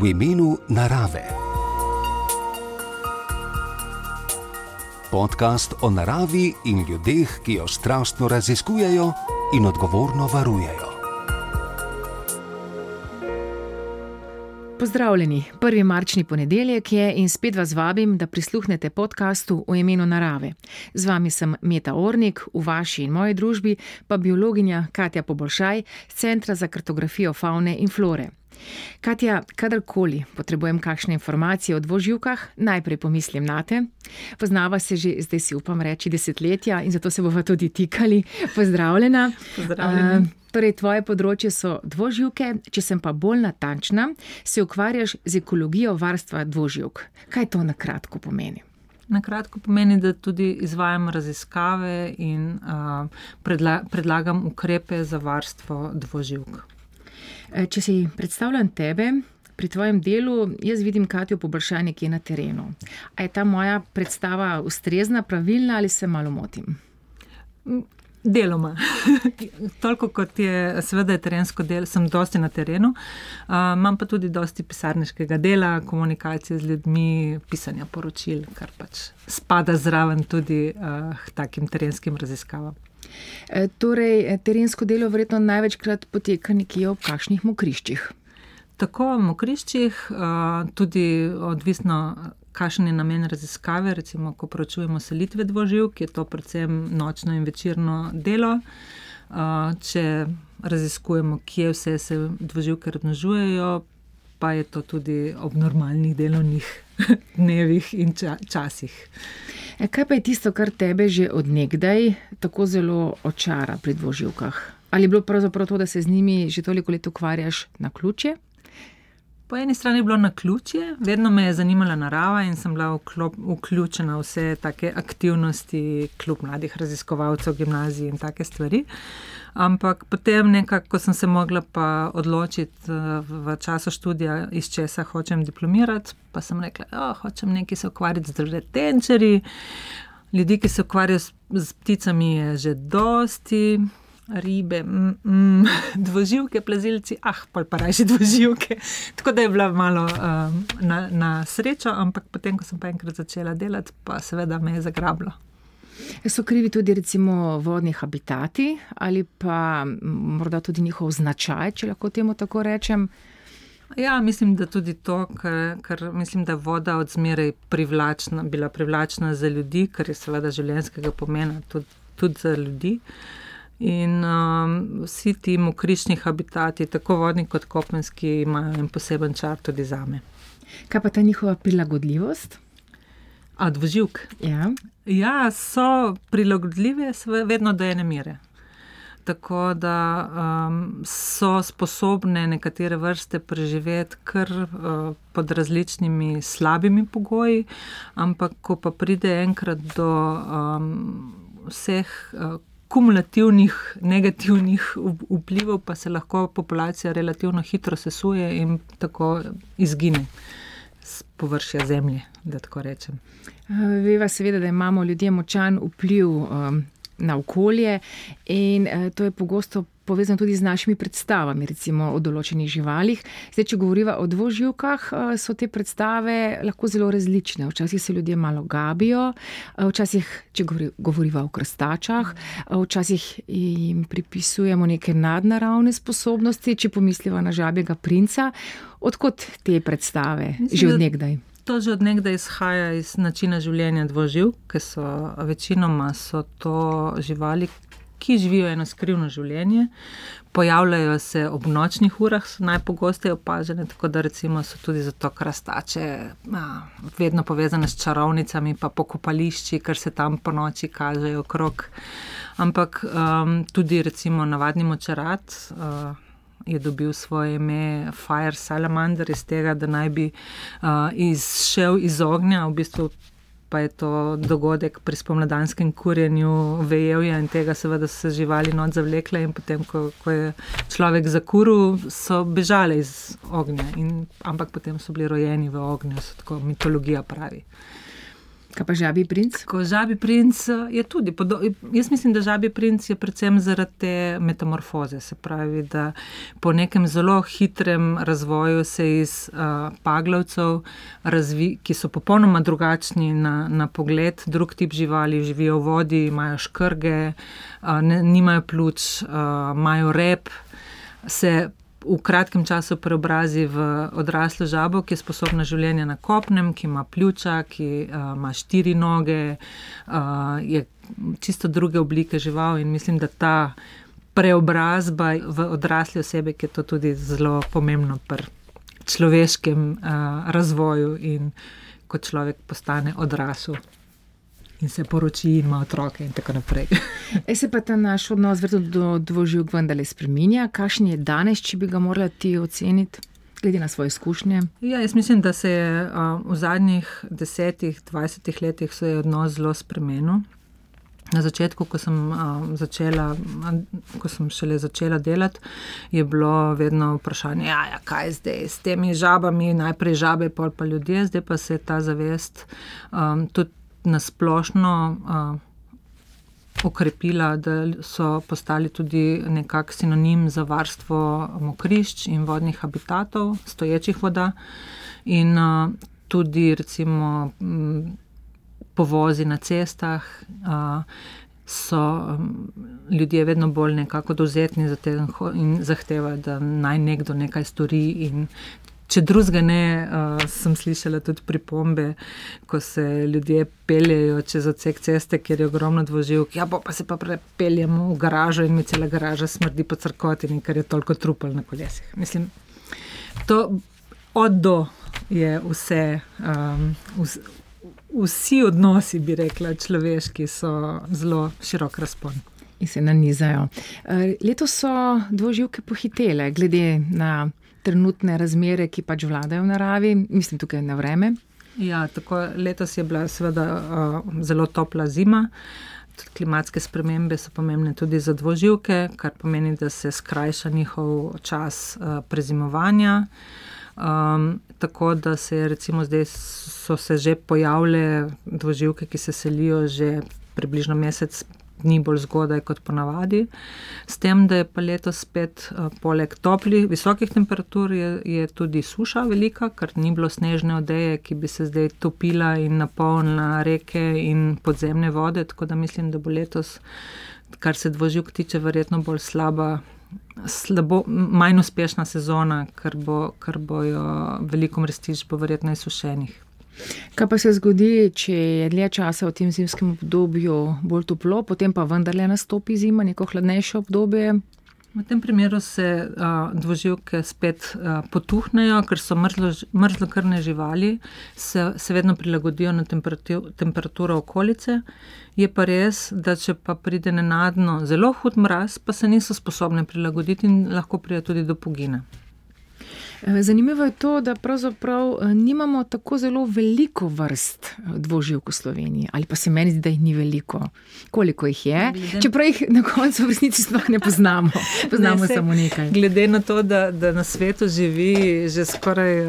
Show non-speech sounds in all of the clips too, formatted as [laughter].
v imenu narave. Podcast o naravi in ljudeh, ki jo strastno raziskujejo in odgovorno varujejo. Pozdravljeni, prvi marčni ponedeljek je in spet vas vabim, da prisluhnete podkastu o imenu narave. Z vami sem Meta Ornik, v vaši in moji družbi pa biologinja Katja Poboljšaj z Centra za kartografijo faune in flore. Katja, kadarkoli potrebujem kakšne informacije o dvoživkah, najprej pomislim na te. Poznava se že, zdaj si upam reči, desetletja in zato se bova tudi tikali. Pozdravljena. Pozdravljena. Uh, torej, tvoje področje so dvoživke, če sem pa bolj natančna, se ukvarjaš z ekologijo varstva dvoživk. Kaj to na kratko pomeni? Na kratko pomeni, da tudi izvajam raziskave in uh, predla predlagam ukrepe za varstvo dvoživk. Eh, če si predstavljam tebe pri tvojem delu, jaz vidim Katijo poboljšanje, ki je na terenu. A je ta moja predstava ustrezna, pravilna ali se malo motim? Deloma. [laughs] Toliko kot je, seveda, je terensko delo, sem dosti na terenu, uh, imam pa tudi dosti pisarniškega dela, komunikacije z ljudmi, pisanja poročil, kar pač spada zraven tudi uh, takim terenskim raziskavam. E, torej, e, terensko delo verjetno največkrat poteka nekje ob kakšnih mokriščih. Tako v mokriščih, tudi odvisno, kakšen je namen raziskave. Recimo, ko pročujemo selitve dvoživk, je to predvsem nočno in večerno delo. Če raziskujemo, kje vse se dvoživke razmnožujejo, pa je to tudi ob normalnih delovnih [laughs] dnevih in časih. E, kaj pa je tisto, kar tebe že odnegdaj tako zelo očara pri dvoživkah? Ali je bilo pravzaprav to, da se z njimi že toliko let ukvarjaš na ključje? Po eni strani je bilo na ključje, vedno me je zanimala narava in sem bila vključena v vse take aktivnosti, kljub mladih raziskovalcev, gimnaziji in take stvari. Ampak potem, nekako, ko sem se mogla odločiti eh, v času študija, iz česa hočem diplomirati, pa sem rekla, da oh, hočem nekaj se ukvarjati z retenčerji. Ljudi, ki se ukvarjajo z, z pticami, je že dosti ribe, mm, mm, [laughs] dvoživke, plazilci, ah, pa pa rajši dvoživke. Tako da je bila malo um, na, na srečo, ampak potem, ko sem pa enkrat začela delati, pa seveda me je zagrablo. So krivi tudi recimo vodni habitati ali pa morda tudi njihov značaj, če lahko temu tako rečem. Ja, mislim, da tudi to, ker, ker mislim, da je voda od zmeraj privlačna, bila privlačna za ljudi, kar je seveda življenjskega pomena tudi, tudi za ljudi. In um, vsi ti mokrišni habitati, tako vodni kot kopenski, imajo en poseben čar tudi za me. Kaj pa ta njihova prilagodljivost? A dvoživk. Ja. Ja, so prilagodljive, vedno do ene mere. Tako da um, so sposobne nekatere vrste preživeti kar uh, pod različnimi slabimi pogoji, ampak ko pa pride enkrat do um, vseh uh, kumulativnih negativnih vplivov, pa se lahko populacija relativno hitro sesuje in tako izgine z površja zemlje. Veva seveda, da imamo ljudje močan vpliv um, na okolje in uh, to je pogosto povezano tudi z našimi predstavami, recimo o določenih živalih. Zdaj, če govorimo o dvoživkah, eh, so te predstave lahko zelo različne. Včasih se ljudje malo gabijo, eh, včasih, če govorimo o krstačah, eh, včasih jim pripisujemo neke nadnaravne sposobnosti, če pomisliva na žabjega princa. Odkot te predstave, Mislim, že odnegdaj? To že odnegdaj izhaja iz načina življenja dvoživ, ker so večinoma so to živali, ki živijo eno skrivno življenje. Pojavljajo se ob nočnih urah, so najpogosteje opažene, tako da recimo so tudi zato krastače a, vedno povezane s čarovnicami, pa pokopališči, ker se tam po noči kažejo krok. Ampak um, tudi recimo navadni močarat. Uh, Je dobil svoje ime Fire Salamander iz tega, da naj bi uh, izšel iz ognja, v bistvu pa je to dogodek pri spomladanskem kurjenju vejevja in tega, seveda, so se živali not zavlekle, in potem, ko, ko je človek zakuril, so bežale iz ognja, in, ampak potem so bili rojeni v ognju, tako mitologija pravi. Kaj pa žabi princ? Ko žabi princ eh, je tudi. Jaz mislim, da žabi princ je predvsem zaradi te metamorfoze. Se pravi, da po nekem zelo hitrem razvoju se iz uh, paglavcev, razvi, ki so popolnoma drugačni na, na pogled, drug tip živali, živijo v vodi, imajo škrge, uh, ne, nimajo pljuč, uh, imajo rep. Se v kratkem času preobrazi v odraslo žabo, ki je sposobna življenja na kopnem, ki ima pljuča, ki uh, ima štiri noge, uh, je čisto druge oblike žival in mislim, da ta preobrazba v odrasle osebe, ki je to tudi zelo pomembno pri človeškem uh, razvoju in ko človek postane odrasel in se poroči, in ima otroke, in tako naprej. [laughs] e se pa ta naš odnos do dvoživk vendarle spremenja. Kakšen je danes, če bi ga morala ti oceniti? Glede na svoje izkušnje. Ja, jaz mislim, da se je uh, v zadnjih desetih, dvajsetih letih odnos zelo spremenil. Na začetku, ko sem, uh, začela, ko sem šele začela delati, je bilo vedno vprašanje, ja, ja, kaj je zdaj s temi žabami, najprej žabe, pol pa ljudje, zdaj pa se je ta zavest um, tudi nasplošno okrepila, da so postali tudi nekakšen sinonim za varstvo mokrišč in vodnih habitatov, stoječih voda. In tudi, recimo, povozi na cestah. So ljudje vedno bolj nekako dovzetni za te in zahtevajo, da naj nekdo nekaj stori, in Če drugega ne, uh, sem slišala tudi pripombe, ko se ljudje peljejo čez odsek ceste, kjer je ogromno dvoživk. Ja, pa se pa prepeljemo v garažo in mi cela garaža smrdi po crkotini, ker je toliko trupel na kolesih. Mislim, to od do je vse. Um, vs, vsi odnosi, bi rekla, človeški, so zelo širok razpon. In se nanizajo. Uh, letos so dvoživke pohitele, glede na trenutne razmere, ki pač vladajo v naravi, mislim tukaj na vreme. Ja, tako letos je bila seveda uh, zelo topla zima. Klimatske spremembe so pomembne tudi za dvoživke, kar pomeni, da se skrajša njihov čas uh, prezimovanja. Um, tako da se recimo zdaj so se že pojavile dvoživke, ki se selijo že približno mesec dni bolj zgodaj kot ponavadi. S tem, da je pa letos spet, uh, poleg toplih, visokih temperatur, je, je tudi suša velika, ker ni bilo snežne odeje, ki bi se zdaj topila in napolnila reke in podzemne vode. Tako da mislim, da bo letos, kar se dvoživk tiče, verjetno bolj slaba. Slabo, manj uspešna sezona, ker, bo, ker bojo veliko mrstič, bo verjetno izsušenih. Kaj pa se zgodi, če je dlje časa v tem zimskem obdobju bolj toplo, potem pa vendarle nastopi zima, neko hladnejše obdobje? V tem primeru se uh, dvoživke spet uh, potuhnejo, ker so mrzlo, mrzlokrne živali, se, se vedno prilagodijo na temperaturo okolice. Je pa res, da če pa pride nenadno zelo hud mraz, pa se niso sposobne prilagoditi in lahko pride tudi do pogine. Eh, zanimivo je to, da pravzaprav eh, nimamo tako zelo veliko vrst eh, dvoživk v Sloveniji, ali pa se meni zdi, da jih ni veliko. Koliko jih je? Glede... Čeprav jih na koncu v resnici sploh ne poznamo, [laughs] poznamo ne, se, samo nekaj. Glede na to, da, da na svetu živi že skoraj.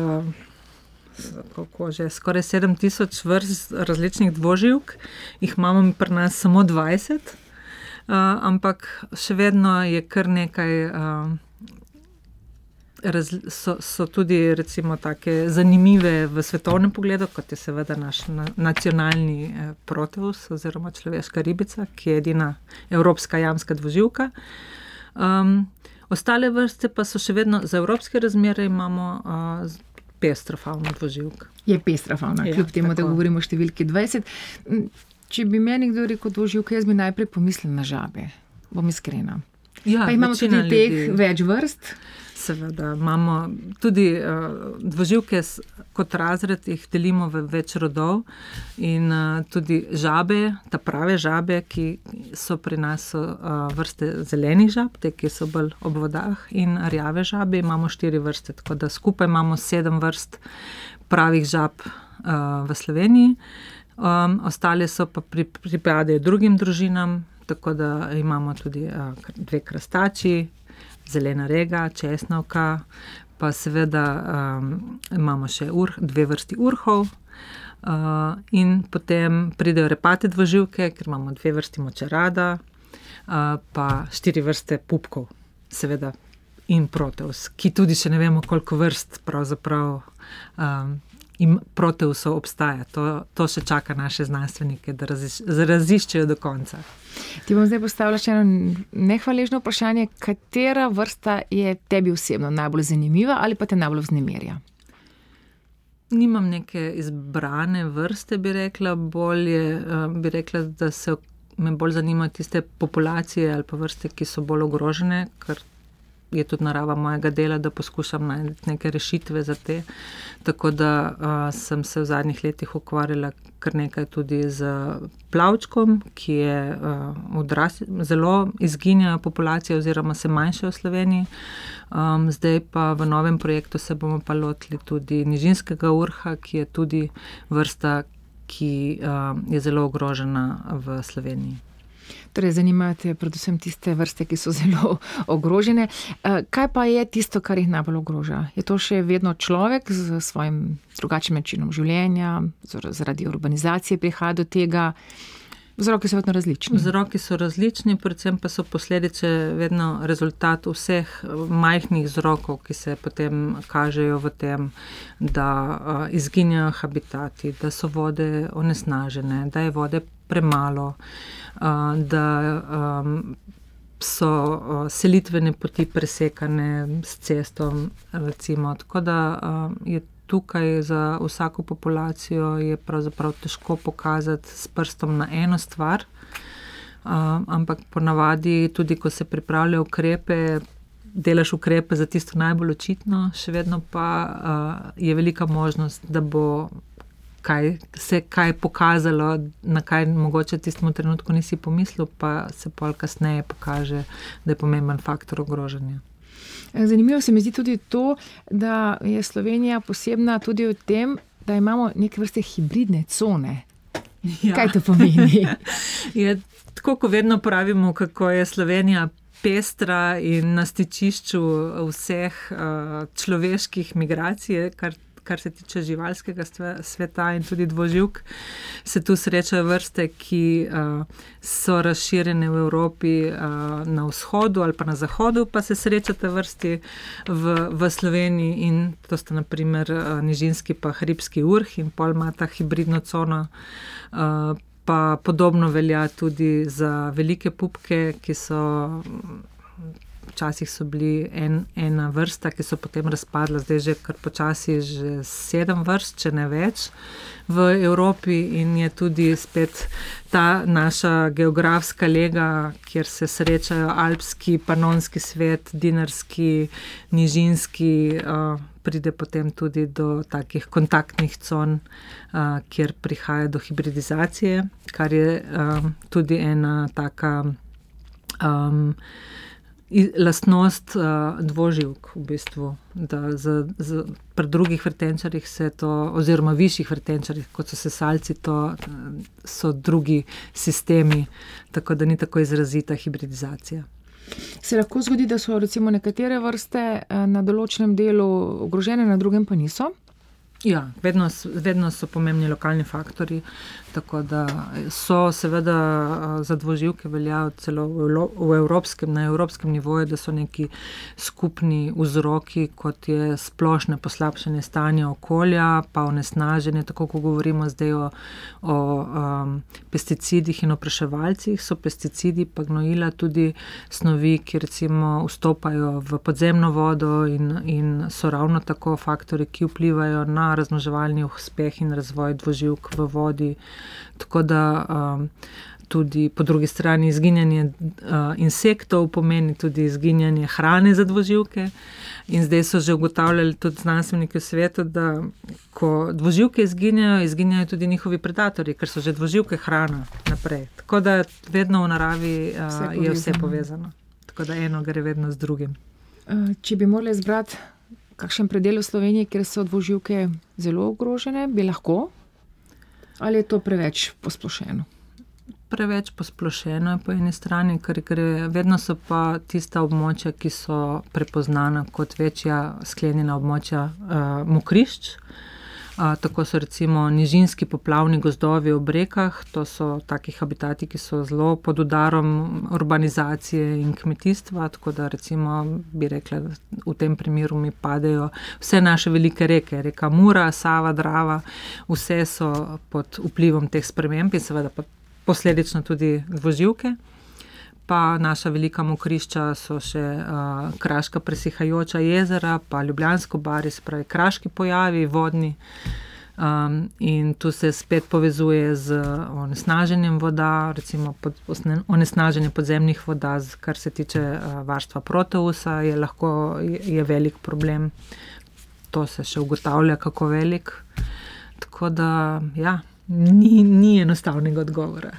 Kako že skoraj 7000 vrst različnih dvoživk, jih imamo pri nas samo 20, uh, ampak še vedno je kar nekaj uh, so, so tudi recimo, zanimive v svetovnem pogledu, kot je seveda naš na, nacionalni eh, proteus oziroma človeška ribica, ki je edina evropska jamska dvoživka. Um, ostale vrste pa so še vedno za evropske razmere, imamo uh, pestro fauno dvoživk. Je pestra fauna, ja, kljub temu, tako. da govorimo o številki 20. Če bi meni kdo rekel dvoživka, jaz bi najprej pomislil na žabe, bom iskrena. Ja, pa imamo tudi teh ljudi. več vrst. Seveda, imamo tudi uh, dvoživke kot razred, jih delimo v več rodov in uh, tudi žabe, ta prave žabe, ki so pri nas uh, vrste zelenih žab, te, ki so bolj ob vodah, in rjave žabe, imamo štiri vrste, tako da skupaj imamo sedem vrst pravih žab uh, v Sloveniji. Um, ostale so pa pri, pripadajo drugim družinam, tako da imamo tudi uh, dve krastači, zelena rega, česnovka, pa seveda um, imamo še ur, dve vrsti urhov. Uh, in potem pridejo repate dvoživke, ker imamo dve vrsti močerada, uh, pa štiri vrste pupkov, seveda, in proteus, ki tudi še ne vemo, koliko vrst pravzaprav um, proteusov obstaja. To, to še čaka naše znanstvenike, da raziš, raziščejo do konca. Ti bom zdaj postavila še eno nehvaležno vprašanje, katera vrsta je tebi osebno najbolj zanimiva ali pa te najbolj vznemirja? Nimam neke izbrane vrste, bi rekla, bolje, eh, bi rekla, da se me bolj zanimajo tiste populacije ali pa vrste, ki so bolj ogrožene, ker je tudi narava mojega dela, da poskušam najti neke rešitve za te. Tako da uh, sem se v zadnjih letih ukvarjala kar nekaj tudi z plavčkom, ki je uh, odrasl, zelo izginja populacija oziroma se manjša v Sloveniji. Um, zdaj pa v novem projektu se bomo pa lotili tudi nižinskega urha, ki je tudi vrsta, ki uh, je zelo ogrožena v Sloveniji. Torej, zanimajo te predvsem tiste vrste, ki so [laughs] zelo ogrožene. Eh, kaj pa je tisto, kar jih najbolj ogroža? Je to še vedno človek z svojim drugačnim načinom življenja, zaradi urbanizacije prihaja do tega? Vzroki so vedno različni. Vzroki so različni, predvsem pa so posledice vedno rezultat vseh majhnih vzrokov, ki se potem kažejo v tem, da uh, izginjajo habitati, da so vode onesnažene, da je vode premalo, uh, da so uh, selitvene poti presekane s cestom. Recimo. Tako da je tukaj za vsako populacijo težko pokazati s prstom na eno stvar. Uh, ampak ponavadi, tudi ko se pripravljajo ukrepe, delaš ukrepe za tisto najbolj očitno, še vedno pa uh, je velika možnost, da bo kaj, se kaj pokazalo, na kaj mogoče v tistem trenutku nisi pomislil, pa se pol kasneje pokaže, da je pomemben faktor ogrožanja. Zanimivo se mi zdi tudi to, da je Slovenija posebna tudi v tem, da imamo neke vrste hibridne cone. Ja. Kaj to pomeni? [laughs] je, tako kot vedno pravimo, kako je Slovenija pestra in na stičišču vseh uh, človeških migracij, kar kar se tiče živalskega sveta in tudi dvoživk, se tu srečajo vrste, ki uh, so razširjene v Evropi uh, na vzhodu ali pa na zahodu, pa se srečate vrsti v, v Sloveniji in to sta naprimer uh, nižinski pa hribski urh in pol ima ta hibridno cono. Uh, Pa podobno velja tudi za velike pupke, ki so včasih so bili en, ena vrsta, ki so potem razpadla, zdaj že kar počasi, že sedem vrst, če ne več v Evropi, in je tudi spet ta naša geografska lega, kjer se srečajo alpski, panonski svet, dinarski, nižinski. Uh, Pride potem tudi do takih kontaktnih con, uh, kjer prihaja do hibridizacije, kar je um, tudi ena taka um, lastnost uh, dvoživk, v bistvu, da z, z, pri drugih vrtenčarjih se to, oziroma višjih vrtenčarjih, kot so sesalci, to so drugi sistemi, tako da ni tako izrazita hibridizacija. Se lahko zgodi, da so recimo nekatere vrste na določenem delu ogrožene, na drugem pa niso? Ja, vedno, vedno so pomembni lokalni faktori. Tako da so, seveda, za dvoživke veljajo celo v evropskem, na evropskem nivoju, da so neki skupni vzroki, kot je splošno poslabšanje stanja okolja, pa onesnaženje. Tako kot govorimo zdaj o, o um, pesticidih in opraševalcih, so pesticidi pa gnojila tudi snovi, ki recimo vstopajo v podzemno vodo in, in so ravno tako faktori, ki vplivajo na raznoževalni uspeh in razvoj dvoživk v vodi. Tako da um, tudi po drugi strani izginjanje uh, insektov pomeni tudi izginjanje hrane za dvoživke. In zdaj so že ugotavljali tudi znanstveniki v svetu, da ko dvoživke izginjajo, izginjajo tudi njihovi predatorji, ker so že dvoživke hrana naprej. Tako da vedno v naravi uh, vse je vse povezano. Tako da eno gre vedno z drugim. Uh, če bi morali izbrati kakšen predel v Sloveniji, kjer so dvoživke zelo ogrožene, bi lahko Ali je to preveč posplošeno? Preveč posplošeno je po eni strani, ker gre, vedno so pa tista območja, ki so prepoznana kot večja sklenjena območja uh, mokrišč. Tako so recimo nižinski poplavni gozdovi ob rekah, to so taki habitati, ki so zelo pod udarom urbanizacije in kmetijstva, tako da recimo bi rekla, v tem primeru mi padejo vse naše velike reke, reka Mura, Sava, Drava, vse so pod vplivom teh sprememb in seveda pa posledično tudi dvoživke pa naša velika mokrišča so še uh, kraška presihajoča jezera, pa ljubljansko bari, spravi kraški pojavi, vodni. Um, in tu se spet povezuje z onesnaženjem voda, recimo pod, onesnaženje podzemnih voda, kar se tiče uh, varstva proteusa, je lahko je, je velik problem. To se še ugotavlja, kako velik. Tako da, ja, ni, ni enostavnega odgovora.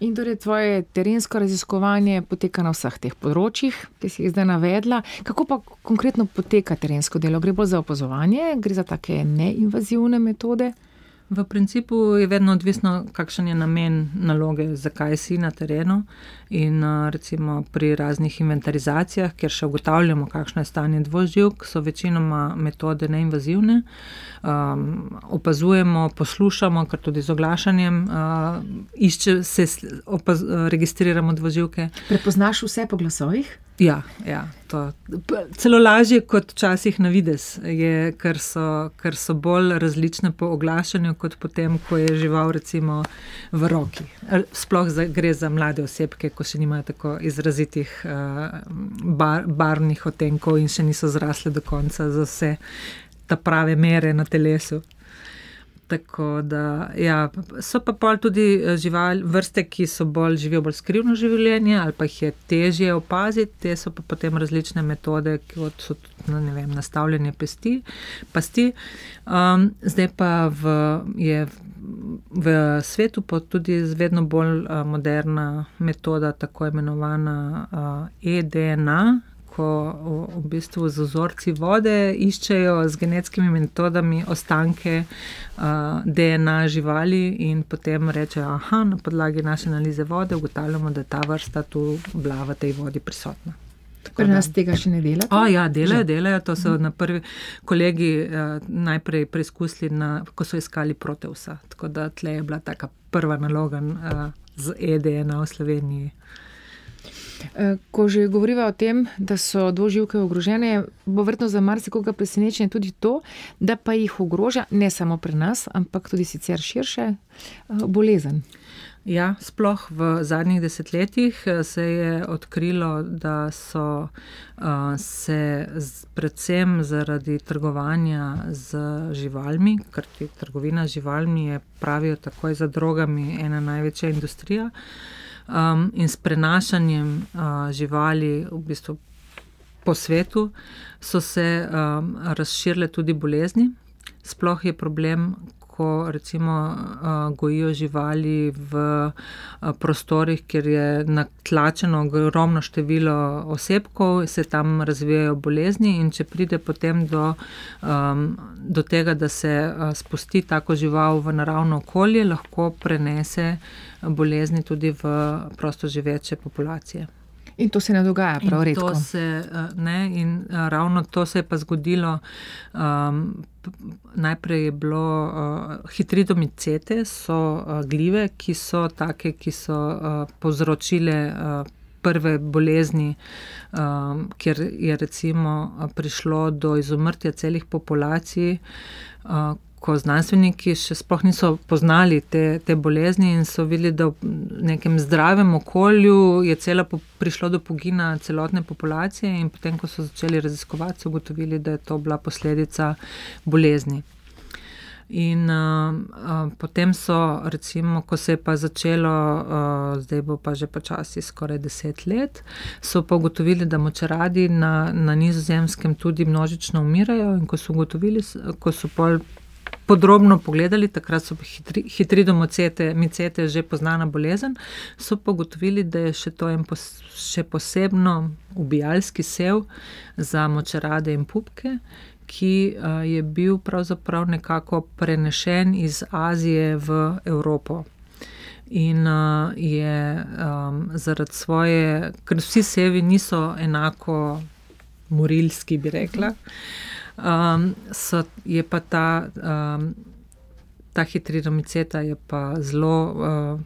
In torej tvoje terensko raziskovanje poteka na vseh teh področjih, ki si jih zdaj navedla. Kako pa konkretno poteka terensko delo? Gre bolj za opazovanje, gre za take neinvazivne metode? V principu je vedno odvisno, kakšen je namen naloge, zakaj si na terenu. In recimo pri raznih inventarizacijah, kjer še ugotavljamo, kakšno je stanje dvoživk, so večinoma metode neinvazivne. Um, opazujemo, poslušamo, kar tudi z oglašanjem, uh, išče, se opaz, registriramo dvoživke. Prepoznaš vse po glasovih? Ja, ja to. celo lažje kot včasih na vides, je, ker, so, ker so bolj različne po oglašanju, kot potem, ko je žival recimo v roki. Sploh za, gre za mlade osebke, ko še nimajo tako izrazitih uh, bar, barvnih otenkov in še niso zrasle do konca za vse ta prave mere na telesu. Tako da, ja, so pa pol tudi eh, živali, vrste, ki so bolj živijo bolj skrivno življenje, ali pa jih je težje opaziti, te so pa potem različne metode, kot so no, vem, nastavljanje pesti. pasti. Um, zdaj pa v, je v svetu tudi vedno bolj uh, moderna metoda, tako imenovana uh, EDNA ko v bistvu z vzorci vode iščejo z genetskimi metodami ostanke uh, DNA živali in potem rečejo, da na podlagi naše analize vode ugotavljamo, da je ta vrsta tu bila v tej vodi prisotna. Pri nas tega še ne delajo? Oh, ja, delajo, delajo. To so na prvi kolegi uh, najprej preizkusili, na, ko so iskali proteusa. Tako da tle je bila taka prva naloga uh, z EDN v Sloveniji. Eh, ko že govorimo o tem, da so dvoživke ogrožene, bo verjetno za marsikoga presenečenje tudi to, da pa jih ogroža ne samo pri nas, ampak tudi sicer širše eh, bolezen. Ja, sploh v zadnjih desetletjih eh, se je odkrilo, da so se predvsem zaradi trgovanja z živalmi, ker trgovina z živalmi je, pravijo, takoj za drogami, ena največja industrija um, in s prenašanjem uh, živali v bistvu po svetu, so se um, razširile tudi bolezni. Sploh je problem, ko recimo uh, gojijo živali v uh, prostorih, kjer je natlačeno ogromno število osebkov, se tam razvijajo bolezni, in če pride potem do, um, do tega, da se uh, spusti tako žival v naravno okolje, lahko prenese bolezni tudi v prosto živeče populacije. In to se ne dogaja prav redko. Se, ne, in ravno to se je pa zgodilo. Um, najprej je bilo uh, hitridomicete, so uh, gljive, ki so take, ki so uh, povzročile. Uh, Prve bolezni, um, kjer je recimo prišlo do izumrtja celih populacij, uh, ko znanstveniki še sploh niso poznali te, te bolezni in so videli, da v nekem zdravem okolju je cela po, prišlo do pogina celotne populacije, in potem, ko so začeli raziskovati, so ugotovili, da je to bila posledica bolezni. In uh, uh, potem so, recimo, ko se je pa začelo, uh, zdaj bo pa že počasi skoraj deset let, so pa ugotovili, da močeradi na, na nizozemskem tudi množično umirajo. In ko so ugotovili, ko so pol podrobno pogledali, takrat so hitri, hitri domocete, micete že poznana bolezen, so pa ugotovili, da je še to en pos, še posebno ubijalski sev za močerade in pupke, ki uh, je bil pravzaprav nekako prenešen iz Azije v Evropo. In uh, je um, zaradi svoje, ker vsi sevi niso enako morilski, bi rekla. Uh, um, so, je pa ta um, ta hitrinomiceta je pa zelo uh,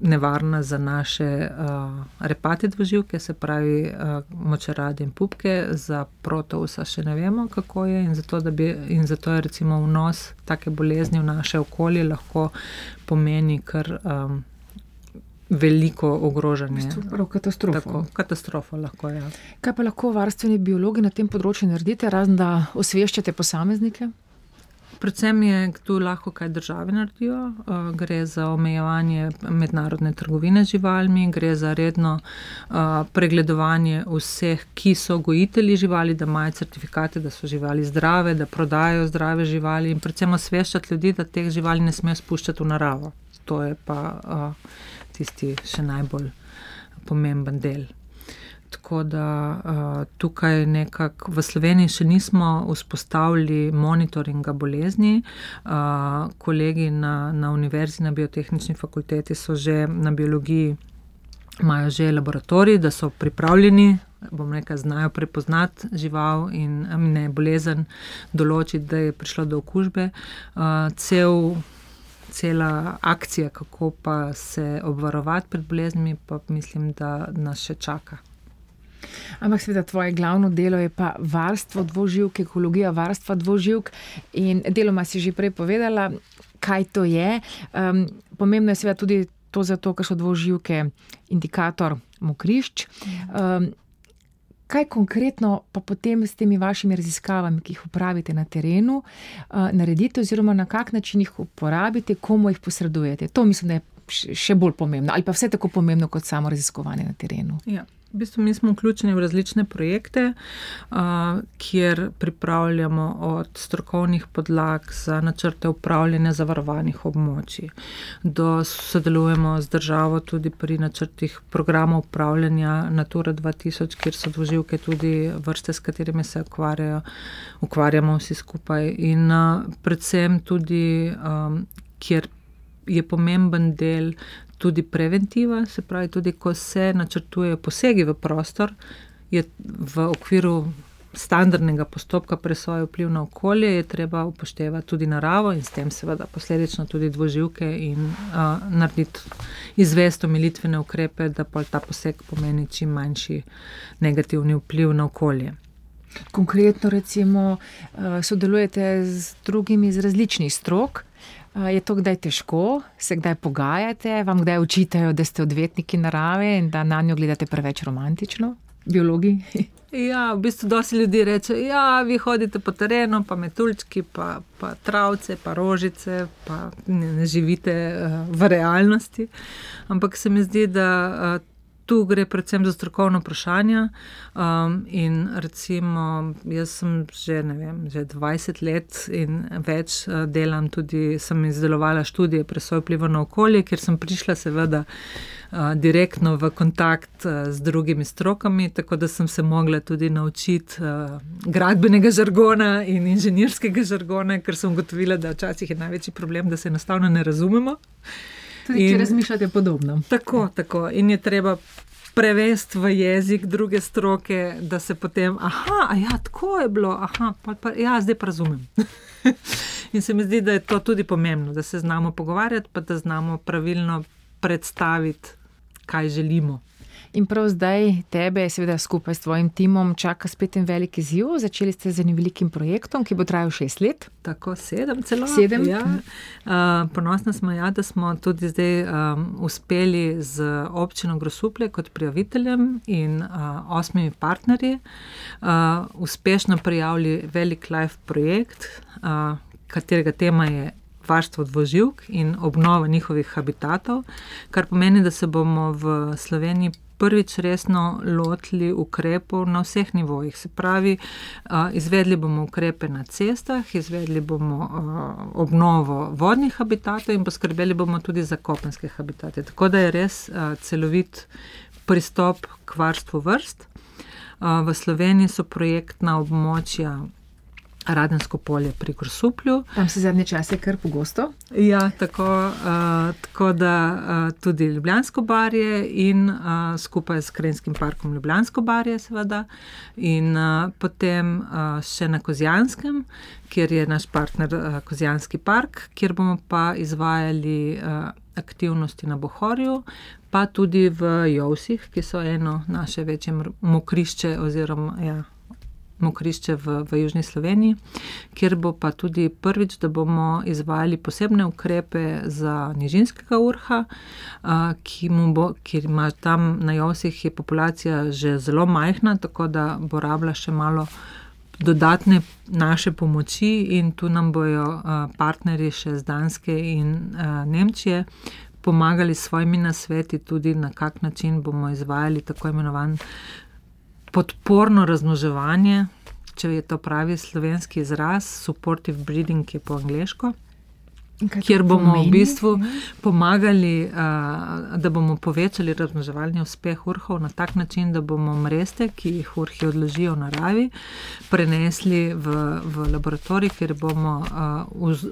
nevarna za naše uh, repate dvoživke, se pravi uh, močerade in pupke, za protousa še ne vemo, kako je in zato, bi, in zato je recimo vnos take bolezni v naše okolje lahko pomeni kar. Um, Veliko ogrožanje. Katastrofa. Tako, katastrofa lahko je. Ja. Kaj pa lahko varstveni biologi na tem področju naredite, razen da osveščate posameznike? Predvsem je tu lahko kaj države naredijo. Uh, gre za omejevanje mednarodne trgovine z živalmi, gre za redno uh, pregledovanje vseh, ki so gojitelji živali, da imajo certifikate, da so živali zdrave, da prodajajo zdrave živali in predvsem osveščati ljudi, da teh živali ne smejo spuščati v naravo. To je pa uh, tisti še najbolj pomemben del. Tako da uh, tukaj nekako v Sloveniji še nismo vzpostavili monitoringa bolezni. Uh, kolegi na, na Univerzi na biotehnični fakulteti so že na biologiji, imajo že laboratorij, da so pripravljeni. Bom rekel, znajo prepoznati žival in ne bolezen, določiti, da je prišlo do okužbe. Uh, cel, cela akcija, kako pa se obvarovati pred boleznimi, pa mislim, da nas še čaka. Ampak, seveda, tvoje glavno delo je pa varstvo dvoživk, ekologija varstva dvoživk. In deloma si že prej povedala, kaj to je. Um, pomembno je seveda tudi to, zato, ker so dvoživke indikator mokrišč. Um, Kaj konkretno pa potem s temi vašimi raziskavami, ki jih upravite na terenu, uh, naredite, oziroma na kak način jih uporabite, komu jih posredujete? To mislim, da je še bolj pomembno, ali pa vse tako pomembno kot samo raziskovanje na terenu. Ja. V bistvu mi smo vključeni v različne projekte, kjer pripravljamo od strokovnih podlag za načrte upravljanja zavarovanih območij, do sodelujemo z državo tudi pri načrtih programa upravljanja Natura 2000, kjer so dvoživke tudi vrste, s katerimi se ukvarjajo, ukvarjamo vsi skupaj. In predvsem tudi, kjer je pomemben del tudi preventiva, se pravi, tudi ko se načrtujejo posegi v prostor, je v okviru standardnega postopka presoje vpliv na okolje, je treba upoštevati tudi naravo in s tem seveda posledično tudi dvoživke in uh, narediti izvest omilitvene ukrepe, da pa ta poseg pomeni čim manjši negativni vpliv na okolje. Konkretno, recimo, sodelujete z drugimi iz različnih strok, Je to kdaj težko, se kdaj pogajate, vam kdaj učitajo, da ste odvetniki narave in da na njo gledate preveč romantično, biologi? [laughs] Ja, v bistvu dosti ljudi reče, da ja, vi hodite po terenu, pa metuljčki, pa, pa travce, pa rožice, pa ne, ne živite uh, v realnosti. Ampak se mi zdi, da uh, tu gre predvsem za strokovno vprašanje. Um, in recimo, jaz sem že, vem, že 20 let in več uh, delam, tudi sem izdelovala študije presoje vpliva na okolje, ker sem prišla seveda. Uh, direktno v kontakt uh, z drugimi strokami, tako da sem se mogla tudi naučiti gradbenega žargona in inženirskega žargona, ker sem ugotovila, da včasih je največji problem, da se enostavno ne razumemo. Tudi, in, če razmišljate podobno. Tako, tako. In je treba prevesti v jezik druge stroke, da se potem, ah, ja, tako je bilo, aha, pa, pa, ja, zdaj pa razumem. [laughs] in se mi zdi, da je to tudi pomembno, da se znamo pogovarjati, pa da znamo pravilno predstaviti, kaj želimo. In prav zdaj tebe, seveda skupaj s tvojim timom, čaka spet en velik izziv. Začeli ste z enim velikim projektom, ki bo trajal šest let. Tako sedem, celo sedem. Ja. Uh, ponosna smo, ja, da smo tudi zdaj um, uspeli z občino Grosuplje kot prijaviteljem in uh, osmimi partnerji uh, uspešno prijavili velik live projekt, uh, katerega tema je. Varstvo dvoživk in obnova njihovih habitatov, kar pomeni, da se bomo v Sloveniji prvič resno lotili ukrepov na vseh nivojih. Se pravi, izvedli bomo ukrepe na cestah, izvedli bomo obnovo vodnih habitatov in poskrbeli bomo tudi za kopenske habitate. Tako da je res celovit pristop k varstvu vrst. V Sloveniji so projektna območja Radensko polje pri Grosuplju. Tam se zadnje čase kar pogosto. Ja, tako, uh, tako da uh, tudi Ljubljansko barje in uh, skupaj s Krenskim parkom Ljubljansko barje, seveda, in uh, potem uh, še na Kozjanskem, kjer je naš partner uh, Kozjanski park, kjer bomo pa izvajali uh, aktivnosti na Bohorju, pa tudi v Jovsih, ki so eno naše večje mokrišče oziroma. Ja, mokrišče v, v Južni Sloveniji, kjer bo pa tudi prvič, da bomo izvajali posebne ukrepe za nižinskega urha, ki bo, ima tam na Josih je populacija že zelo majhna, tako da bo rabila še malo. Dodatne naše pomoči, in tu nam bojo uh, partnerji še z Danske in uh, Nemčije pomagali s svojimi nasveti, tudi na kak način bomo izvajali tako imenovan podporno razmnoževanje, če je to pravi slovenski izraz, supportive breeding je po angliško. Kjer bomo v bistvu pomagali, da bomo povečali razmnoževalni uspeh urhov na tak način, da bomo mreste, ki jih urhi odložijo v naravi, prenesli v, v laboratorij, kjer bomo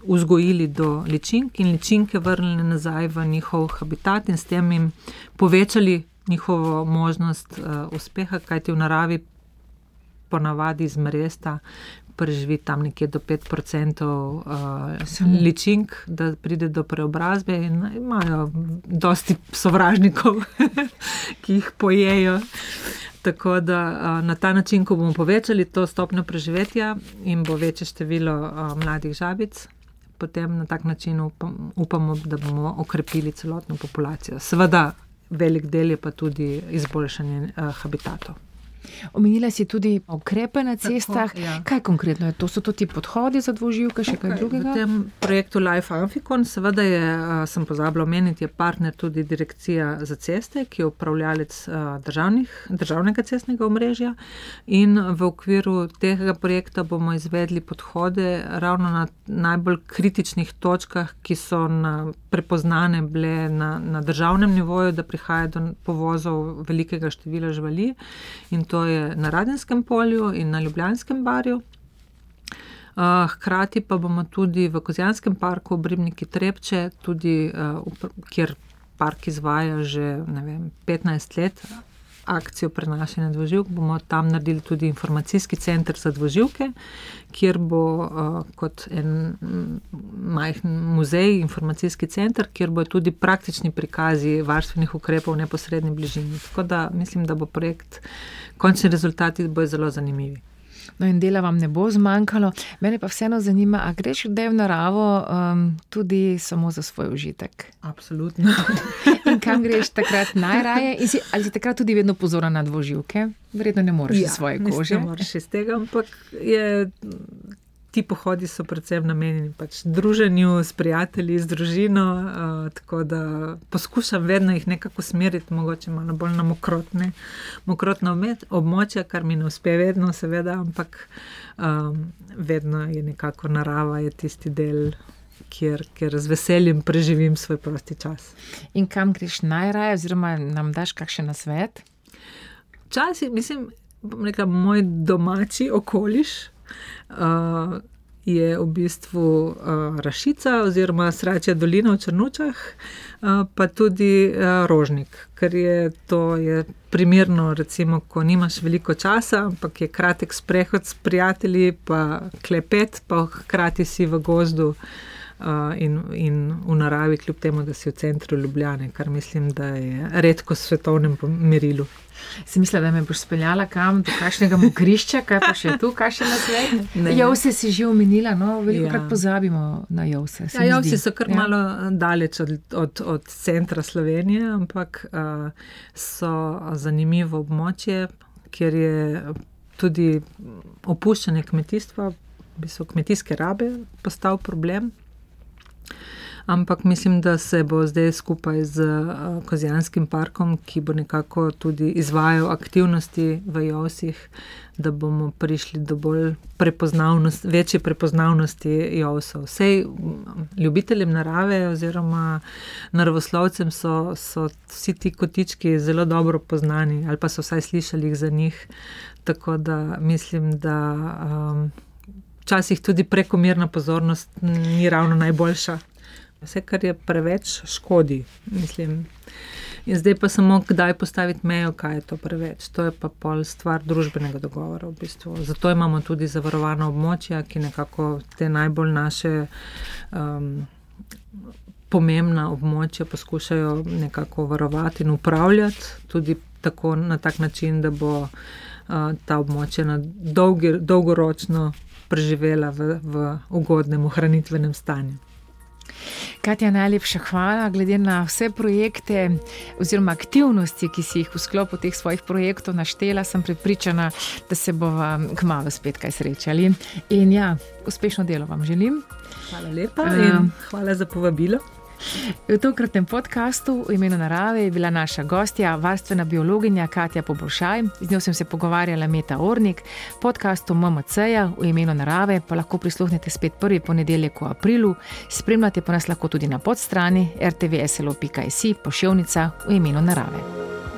vzgojili do ličink in ličinke vrnili nazaj v njihov habitat in s tem jim povečali njihovo možnost uh, uspeha, kajti v naravi ponavadi iz mresta preživi tam nekje do 5% uh, ličink, da pride do preobrazbe in imajo dosti sovražnikov, [laughs] ki jih pojejo. Tako da uh, na ta način, ko bomo povečali to stopnjo preživetja in bo večje število uh, mladih žabic, potem na tak način upam, upamo, da bomo okrepili celotno populacijo. Seveda, velik del je pa tudi izboljšanje uh, habitatov. Omenila si tudi ukrepe na cestah. Tako, ja. Kaj konkretno je to? So to ti podhodi za dvoživke, še kaj drugega? V tem projektu Life Amficon, seveda je, sem pozabila omeniti, je partner tudi Direkcija za ceste, ki je upravljalec državnega cestnega omrežja. In v okviru tega projekta bomo izvedli podhode ravno na najbolj kritičnih točkah, ki so na, prepoznane bile na, na državnem nivoju, da prihaja do povozov velikega števila živali. In to je na Radenskem polju in na Ljubljanskem barju. Uh, hkrati pa bomo tudi v Kozjanskem parku, v Bribniki Trepče, tudi, uh, kjer park izvaja že vem, 15 let akcijo prenašanja dvoživk, bomo tam naredili tudi informacijski center za dvoživke, kjer bo uh, kot en majhen muzej, informacijski center, kjer bo tudi praktični prikazi varstvenih ukrepov v neposrednji bližini. Tako da mislim, da bo projekt končni rezultati bojo zelo zanimivi. No, in dela vam ne bo zmanjkalo. Mene pa vseeno zanima, ali greš kdaj v naravo um, tudi samo za svoj užitek? Absolutno. [laughs] in [laughs] kam greš takrat najraje? Si, ali si takrat tudi vedno pozoren na dvoživke? Verjetno ne moreš ja, svoje kože. Ne moreš iz tega, ampak je ti pohodi so predvsem namenjeni pač druženju s prijatelji, z družino. Uh, tako da poskušam vedno jih nekako usmeriti, mogoče malo bolj na mokrotne, mokrotne območja, kar mi ne uspe vedno, seveda, ampak um, vedno je nekako narava, je tisti del. Kjer, kjer z veseljem preživim svoj prosti čas. In kam greš najraje, oziroma nam daš kakšen nasvet? Včasih, mislim, je moj domači okoliš, uh, je v bistvu uh, Rašica oziroma Sračja dolina v Črnučah, uh, pa tudi uh, Rožnik, ker je to je primerno, recimo, ko nimaš veliko časa, ampak je kratek sprehod s prijatelji, pa klepet, pa hkrati si v gozdu. Uh, in, in v naravi, kljub temu, da si v centru Ljubljane, kar mislim, da je redko v svetovnem merilu. Si mislila, da me boš speljala kam do kakšnega mokrišča, kaj pa še tu, kaj še na svetu? Jovse si že omenila, no, veliko krat ja. pozabimo na Jovse. Ja, Jovse so kar ja. malo daleč od, od, od centra Slovenije, ampak uh, so zanimivo območje, kjer je tudi opuščanje kmetijstva, bi so kmetijske rabe postal problem ampak mislim, da se bo zdaj skupaj z uh, Kozjanskim parkom, ki bo nekako tudi izvajal aktivnosti v Josih, da bomo prišli do bolj prepoznavnosti, večje prepoznavnosti Josov. Vsej ljubiteljem narave oziroma naravoslovcem so, so vsi ti kotički zelo dobro poznani ali pa so vsaj slišali za njih. Tako da mislim, da. Um, včasih tudi prekomerna pozornost ni ravno najboljša. Vse, kar je preveč, škodi. Mislim. In zdaj pa samo, kdaj postaviti mejo, kaj je to preveč. To je pa pol stvar družbenega dogovora. V bistvu. Zato imamo tudi zavarovana območja, ki nekako te najbolj naše um, pomembna območja poskušajo nekako varovati in upravljati, tudi tako, na tak način, da bo uh, ta območja na dolgi, dolgoročno preživela v, v ugodnem ohranitvenem stanju. Katja, najlepša hvala. Glede na vse projekte oziroma aktivnosti, ki si jih v sklopu teh svojih projektov naštela, sem prepričana, da se bomo kmalo spet kaj srečali. In ja, uspešno delo vam želim. Hvala lepa in uh, hvala za povabilo. V tokratnem podkastu v imenu narave je bila naša gostja, varstvena biologinja Katja Poboljšaj. Z njo sem se pogovarjala Meta Ornik. Podkastu MMC-ja v imenu narave pa lahko prisluhnete spet prvi ponedeljek v aprilu. Spremljate pa nas lahko tudi na podstrani rtvslo.si pošiljnica v imenu narave.